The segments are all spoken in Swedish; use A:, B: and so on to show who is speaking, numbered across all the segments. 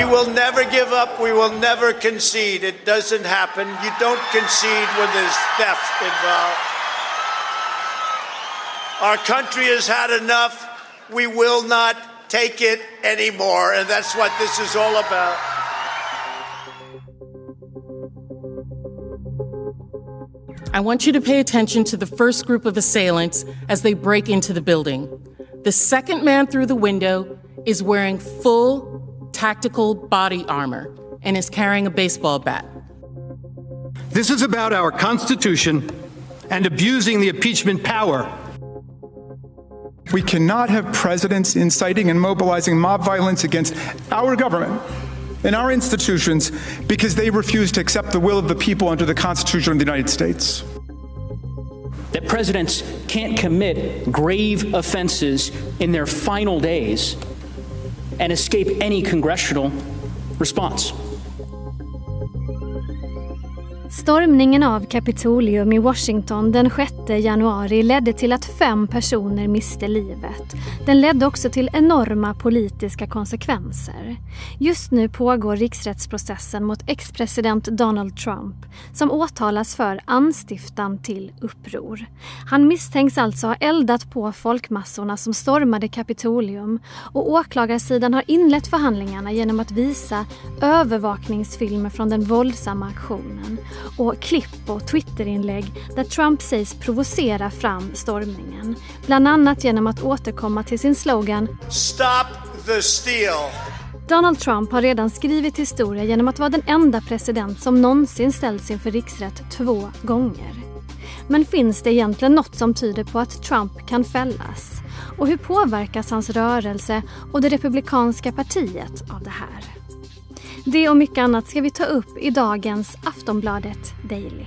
A: We will never give up. We will never concede. It doesn't happen. You don't concede when there's theft involved. Our country has had enough. We will not take it anymore. And that's what this is all about.
B: I want you to pay attention to the first group of assailants as they break into the building. The second man through the window is wearing full tactical body armor and is carrying a baseball bat.
C: This is about our Constitution and abusing the impeachment power.
D: We cannot have presidents inciting and mobilizing mob violence against our government and our institutions because they refuse to accept the will of the people under the Constitution of the United States.
E: That presidents can't commit grave offenses in their final days and escape any congressional response.
F: Stormningen av Kapitolium i Washington den 6 januari ledde till att fem personer miste livet. Den ledde också till enorma politiska konsekvenser. Just nu pågår riksrättsprocessen mot ex-president Donald Trump som åtalas för anstiftan till uppror. Han misstänks alltså ha eldat på folkmassorna som stormade Kapitolium och åklagarsidan har inlett förhandlingarna genom att visa övervakningsfilmer från den våldsamma aktionen och klipp och Twitterinlägg där Trump sägs provocera fram stormningen. Bland annat genom att återkomma till sin slogan
A: Stop the steal.
F: Donald Trump har redan skrivit historia genom att vara den enda president som någonsin ställts inför riksrätt två gånger. Men finns det egentligen något som tyder på att Trump kan fällas? Och hur påverkas hans rörelse och det republikanska partiet av det här? Det och mycket annat ska vi ta upp i dagens Aftonbladet Daily.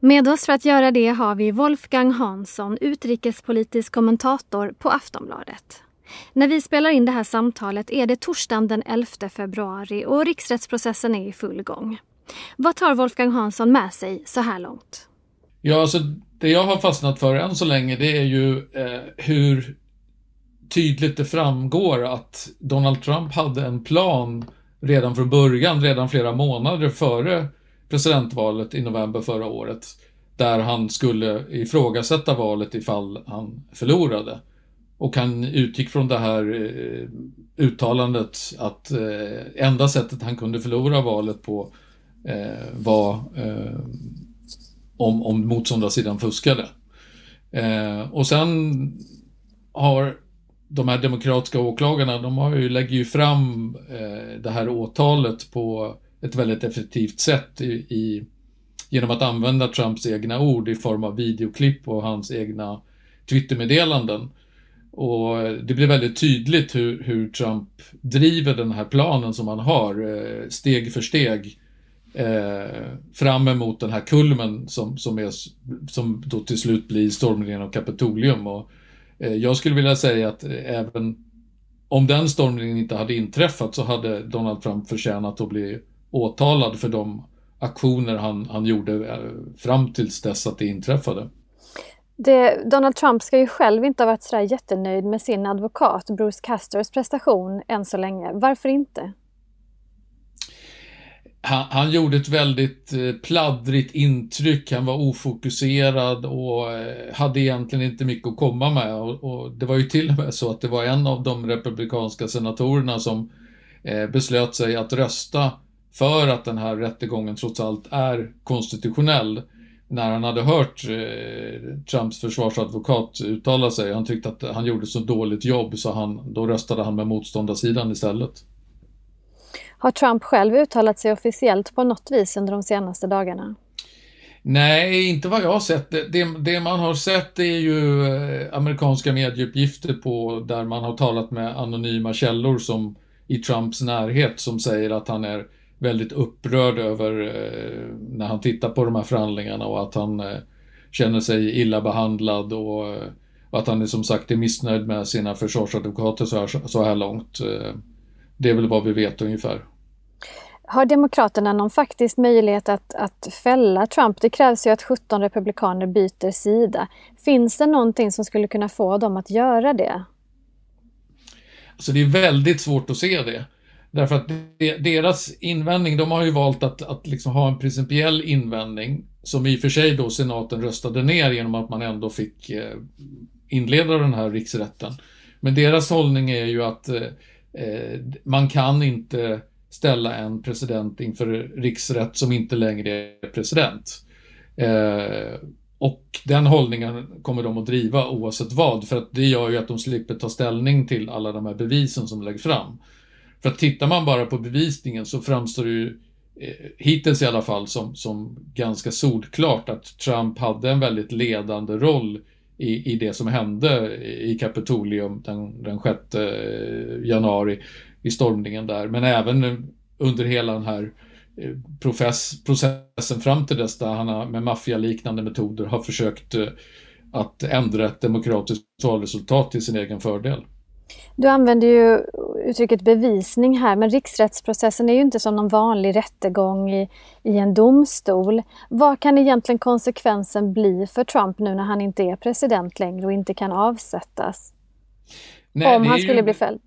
F: Med oss för att göra det har vi Wolfgang Hansson, utrikespolitisk kommentator på Aftonbladet. När vi spelar in det här samtalet är det torsdagen den 11 februari och riksrättsprocessen är i full gång. Vad tar Wolfgang Hansson med sig så här långt?
G: Ja, alltså det jag har fastnat för än så länge det är ju eh, hur tydligt det framgår att Donald Trump hade en plan redan från början, redan flera månader före presidentvalet i november förra året, där han skulle ifrågasätta valet ifall han förlorade. Och han utgick från det här eh, uttalandet att eh, enda sättet han kunde förlora valet på eh, var om, om motståndarsidan fuskade. Och sen har de här demokratiska åklagarna, de har ju, lägger ju fram eh, det här åtalet på ett väldigt effektivt sätt i, i, genom att använda Trumps egna ord i form av videoklipp och hans egna Twittermeddelanden. Och det blir väldigt tydligt hur, hur, Trump driver den här planen som han har, eh, steg för steg, eh, fram emot den här kulmen som, som, är, som då till slut blir stormningen av Kapitolium. Och, Eh, jag skulle vilja säga att eh, även om den stormningen inte hade inträffat så hade Donald Trump förtjänat att bli åtalad för de aktioner han, han gjorde eh, fram tills dess att det inträffade.
F: Det, Donald Trump ska ju själv inte ha varit sådär jättenöjd med sin advokat Bruce Casters prestation än så länge. Varför inte?
G: Han, han, gjorde ett väldigt eh, pladdrigt intryck, han var ofokuserad och eh, hade egentligen inte mycket att komma med. Och, och, det var ju till och med så att det var en av de republikanska senatorerna som eh, beslöt sig att rösta för att den här rättegången trots allt är konstitutionell. När han hade hört eh, Trumps försvarsadvokat uttala sig, han tyckte att han gjorde så dåligt jobb så han, då röstade han med motståndarsidan istället.
F: Har Trump själv uttalat sig officiellt på något vis under de senaste dagarna?
G: Nej, inte vad jag har sett. Det, det, det, man har sett är ju eh, amerikanska medieuppgifter på där man har talat med anonyma källor som i Trumps närhet som säger att han är väldigt upprörd över eh, när han tittar på de här förhandlingarna och att han eh, känner sig illa behandlad och, eh, och, att han är som sagt är missnöjd med sina försvarsadvokater så här, så här långt. Eh, det är väl vad vi vet ungefär.
F: Har Demokraterna någon faktisk möjlighet att, att fälla Trump? Det krävs ju att 17 republikaner byter sida. Finns det någonting som skulle kunna få dem att göra det?
G: Alltså det är väldigt svårt att se det. Därför att deras invändning, de har ju valt att, att liksom ha en principiell invändning som i och för sig då senaten röstade ner genom att man ändå fick eh, inleda den här riksrätten. Men deras hållning är ju att eh, eh, man kan inte ställa en president inför riksrätt som inte längre är president. Eh, och den hållningen kommer de att driva oavsett vad, för att det gör ju att de slipper ta ställning till alla de här bevisen som läggs fram. För att tittar man bara på bevisningen så framstår det ju eh, hittills i alla fall som, som ganska solklart att Trump hade en väldigt ledande roll i, i det som hände i Kapitolium den, den 6 eh, januari i stormningen där. Men även under hela den här eh, process, processen fram till dess där han med maffialiknande metoder har försökt eh, att ändra ett demokratiskt valresultat till sin egen fördel.
F: Du använder ju uttrycket bevisning här, men riksrättsprocessen är ju inte som någon vanlig rättegång i, i en domstol. Vad kan egentligen konsekvensen bli för Trump nu när han inte är president längre och inte kan avsättas? Nej, Om han skulle ju, bli fälld?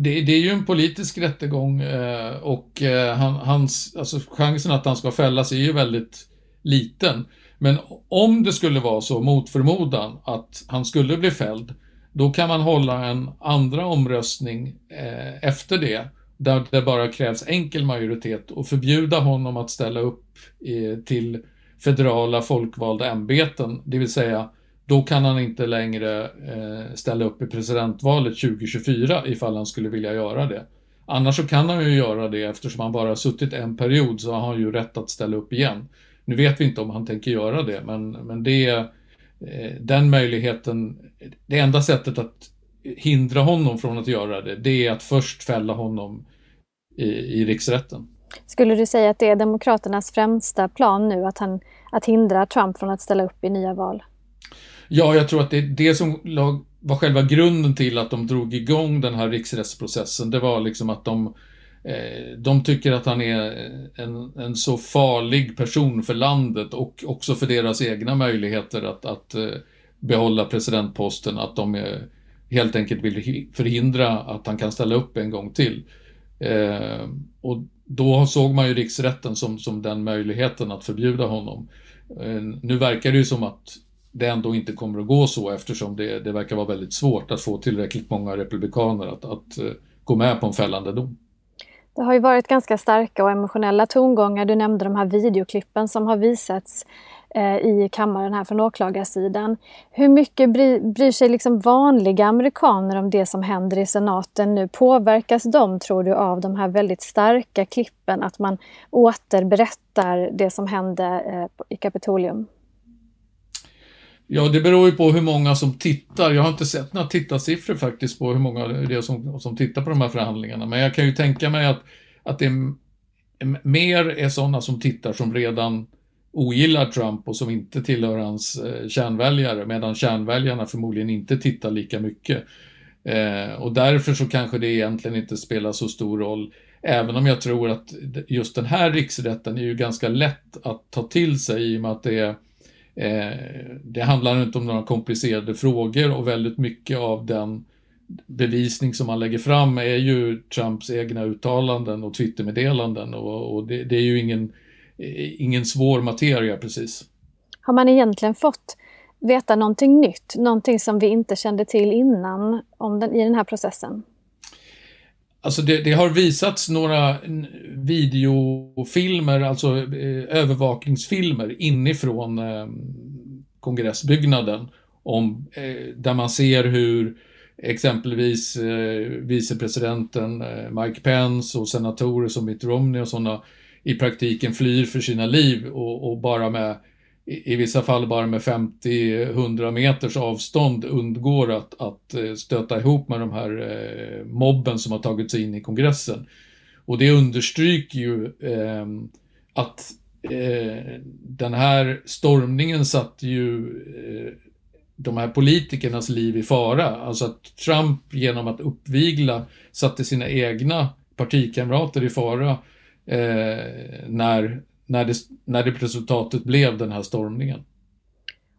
G: Det, det, är ju en politisk rättegång eh, och eh, han, hans, alltså chansen att han ska fällas är ju väldigt liten. Men om det skulle vara så, mot förmodan, att han skulle bli fälld, då kan man hålla en andra omröstning eh, efter det, där det bara krävs enkel majoritet och förbjuda honom att ställa upp eh, till federala folkvalda ämbeten, det vill säga då kan han inte längre eh, ställa upp i presidentvalet 2024 ifall han skulle vilja göra det. Annars så kan han ju göra det eftersom han bara har suttit en period så har han ju rätt att ställa upp igen. Nu vet vi inte om han tänker göra det, men, men det Eh, den möjligheten, det enda sättet att hindra honom från att göra det, det är att först fälla honom i, i riksrätten.
F: Skulle du säga att det är Demokraternas främsta plan nu, att, han, att hindra Trump från att ställa upp i nya val?
G: Ja, jag tror att det är det som var själva grunden till att de drog igång den här riksrättsprocessen. Det var liksom att de eh, de tycker att han är en, en så farlig person för landet och också för deras egna möjligheter att, att eh, behålla presidentposten, att de eh, helt enkelt vill förhindra att han kan ställa upp en gång till. Och då såg man ju riksrätten som, som den möjligheten att förbjuda honom. Nu verkar det ju som att det ändå inte kommer att gå så eftersom det, det verkar vara väldigt svårt att få tillräckligt många republikaner att, att eh, gå med på en fällande dom.
F: Det har ju varit ganska starka och emotionella tongångar. Du nämnde de här videoklippen som har visats eh, i kammaren här från åklagarsidan. Hur mycket bry, bryr sig liksom vanliga amerikaner om det som händer i senaten nu? Påverkas de, tror du, av de här väldigt starka klippen? Att man återberättar det som hände eh, i Kapitolium?
G: Ja, det beror ju på hur många som tittar. Jag har inte sett några tittarsiffror faktiskt på hur många det är som, som tittar på de här förhandlingarna. Men jag kan ju tänka mig att, att det är, mer är sådana som tittar som redan ogillar Trump och som inte tillhör hans eh, kärnväljare, medan kärnväljarna förmodligen inte tittar lika mycket. Eh, och därför så kanske det egentligen inte spelar så stor roll, även om jag tror att just den här riksrätten är ju ganska lätt att ta till sig i och med att det är Eh, det handlar inte om några komplicerade frågor och väldigt mycket av den bevisning som man lägger fram är ju Trumps egna uttalanden och Twittermeddelanden och, och det, det, är ju ingen, eh, ingen svår materia precis.
F: Har man egentligen fått veta någonting nytt, någonting som vi inte kände till innan om den, i den här processen?
G: Alltså det, det, har visats några videofilmer, alltså eh, övervakningsfilmer inifrån eh, kongressbyggnaden om, eh, där man ser hur exempelvis eh, vicepresidenten eh, Mike Pence och senatorer som Mitt Romney och sådana i praktiken flyr för sina liv och, och bara med i vissa fall bara med 50-100 meters avstånd undgår att, att eh, stöta ihop med de här eh, mobben som har tagit sig in i kongressen. Och det understryker ju eh, att eh, den här stormningen satte ju eh, de här politikernas liv i fara. Alltså att Trump genom att uppvigla satte sina egna partikamrater i fara eh, när när det, när det resultatet blev den här stormningen.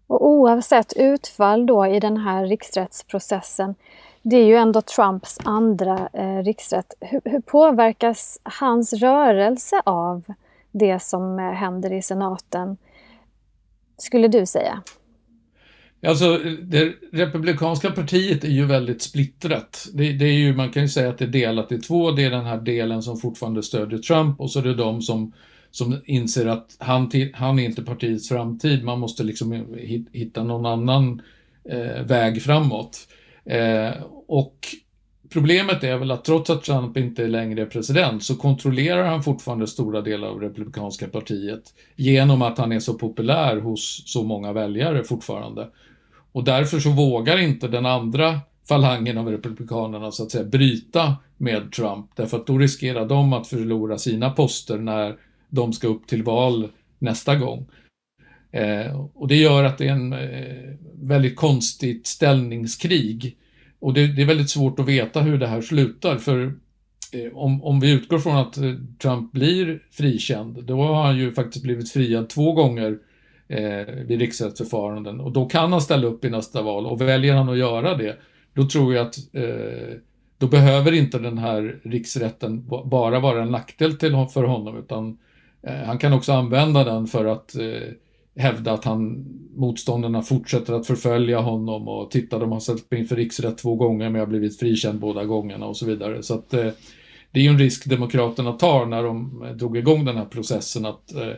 F: Och oavsett utfall då i den här riksrättsprocessen, Det är ju ändå Trumps andra eh, riksrätt. Hur, hur, påverkas hans rörelse av det som eh, händer i senaten, skulle du säga?
G: Alltså, det republikanska partiet är ju väldigt splittrat. Det, det, är ju, man kan ju säga att det är delat i två. Det är den här delen som fortfarande stödjer Trump och så är det de som, som inser att han, han är inte partiets framtid. Man måste liksom hitta någon annan eh, väg framåt. Eh, och problemet är väl att trots att Trump inte längre är president så kontrollerar han fortfarande stora delar av Republikanska partiet genom att han är så populär hos så många väljare fortfarande. Och därför så vågar inte den andra falangen av Republikanerna så att säga bryta med Trump därför att då riskerar de att förlora sina poster när de ska upp till val nästa gång. Eh, och det gör att det är en eh, väldigt konstigt ställningskrig. Och det, det, är väldigt svårt att veta hur det här slutar för eh, om, om vi utgår från att eh, Trump blir frikänd, då har han ju faktiskt blivit friad två gånger eh, vid riksrättsförfaranden och då kan han ställa upp i nästa val och väljer han att göra det, då tror jag att eh, då behöver inte den här riksrätten bara vara en nackdel till, för honom utan eh, Eh, han kan också använda den för att eh, hävda att han, motståndarna fortsätter att förfölja honom och titta, de har ställt mig inför riksrätt två gånger men jag har blivit frikänd båda gångerna och så vidare. Så att eh, det är ju en risk Demokraterna tar när de eh, drog igång den här processen att, eh,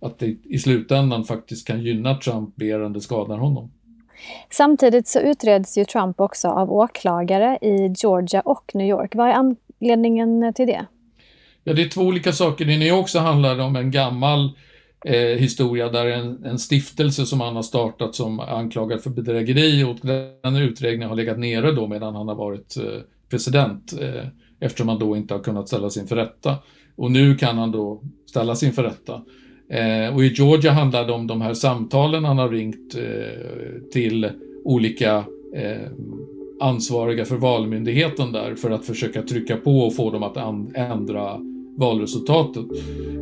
G: att det i slutändan faktiskt kan gynna Trump mer än det skadar honom.
F: Samtidigt så utreds ju Trump också av åklagare i Georgia och New York. Vad är anledningen till det?
G: Ja, det är två olika saker. Det är också handlar om en gammal eh, historia där en, en, stiftelse som han har startat som anklagad för bedrägeri och den utredningen har legat nere då medan han har varit eh, president eh, eftersom han då inte har kunnat ställas inför rätta. Och nu kan han då ställas inför rätta. Eh, och i Georgia handlar det om de här samtalen han har ringt eh, till olika eh, ansvariga för valmyndigheten där för att försöka trycka på och få dem att ändra valresultatet.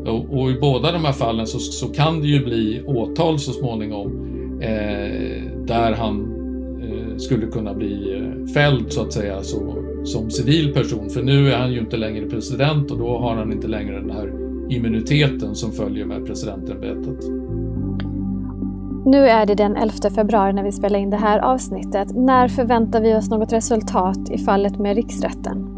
G: Och, och, i båda de här fallen så, så, kan det ju bli åtal så småningom eh, där han eh, skulle kunna bli eh, fälld så att säga så, som civil person. För nu är han ju inte längre president och då har han inte längre den här immuniteten som följer med presidentämbetet.
F: Nu är det den 11 februari när vi spelar in det här avsnittet. När förväntar vi oss något resultat i fallet med riksrätten?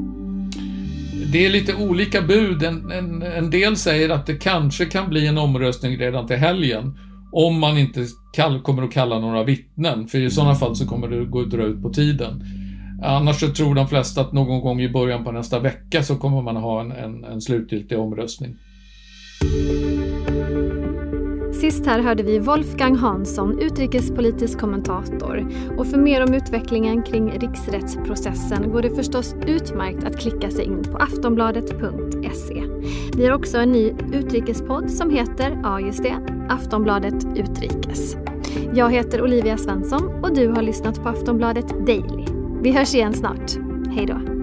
G: det är lite olika bud. En, en, en, del säger att det kanske kan bli en omröstning redan till helgen. Om man inte kall, kommer att kalla några vittnen, för i sådana fall så kommer det gå att dra ut på tiden. Annars så tror de flesta att någon gång i början på nästa vecka så kommer man ha en, en, en slutgiltig omröstning.
F: Sist här hörde vi Wolfgang Hansson, utrikespolitisk kommentator. Och för mer om utvecklingen kring riksrättsprocessen går det förstås utmärkt att klicka sig in på aftonbladet.se. Vi har också en ny utrikespodd som heter, ja just det, Aftonbladet Utrikes. Jag heter Olivia Svensson och du har lyssnat på Aftonbladet Daily. Vi hörs igen snart. Hej då!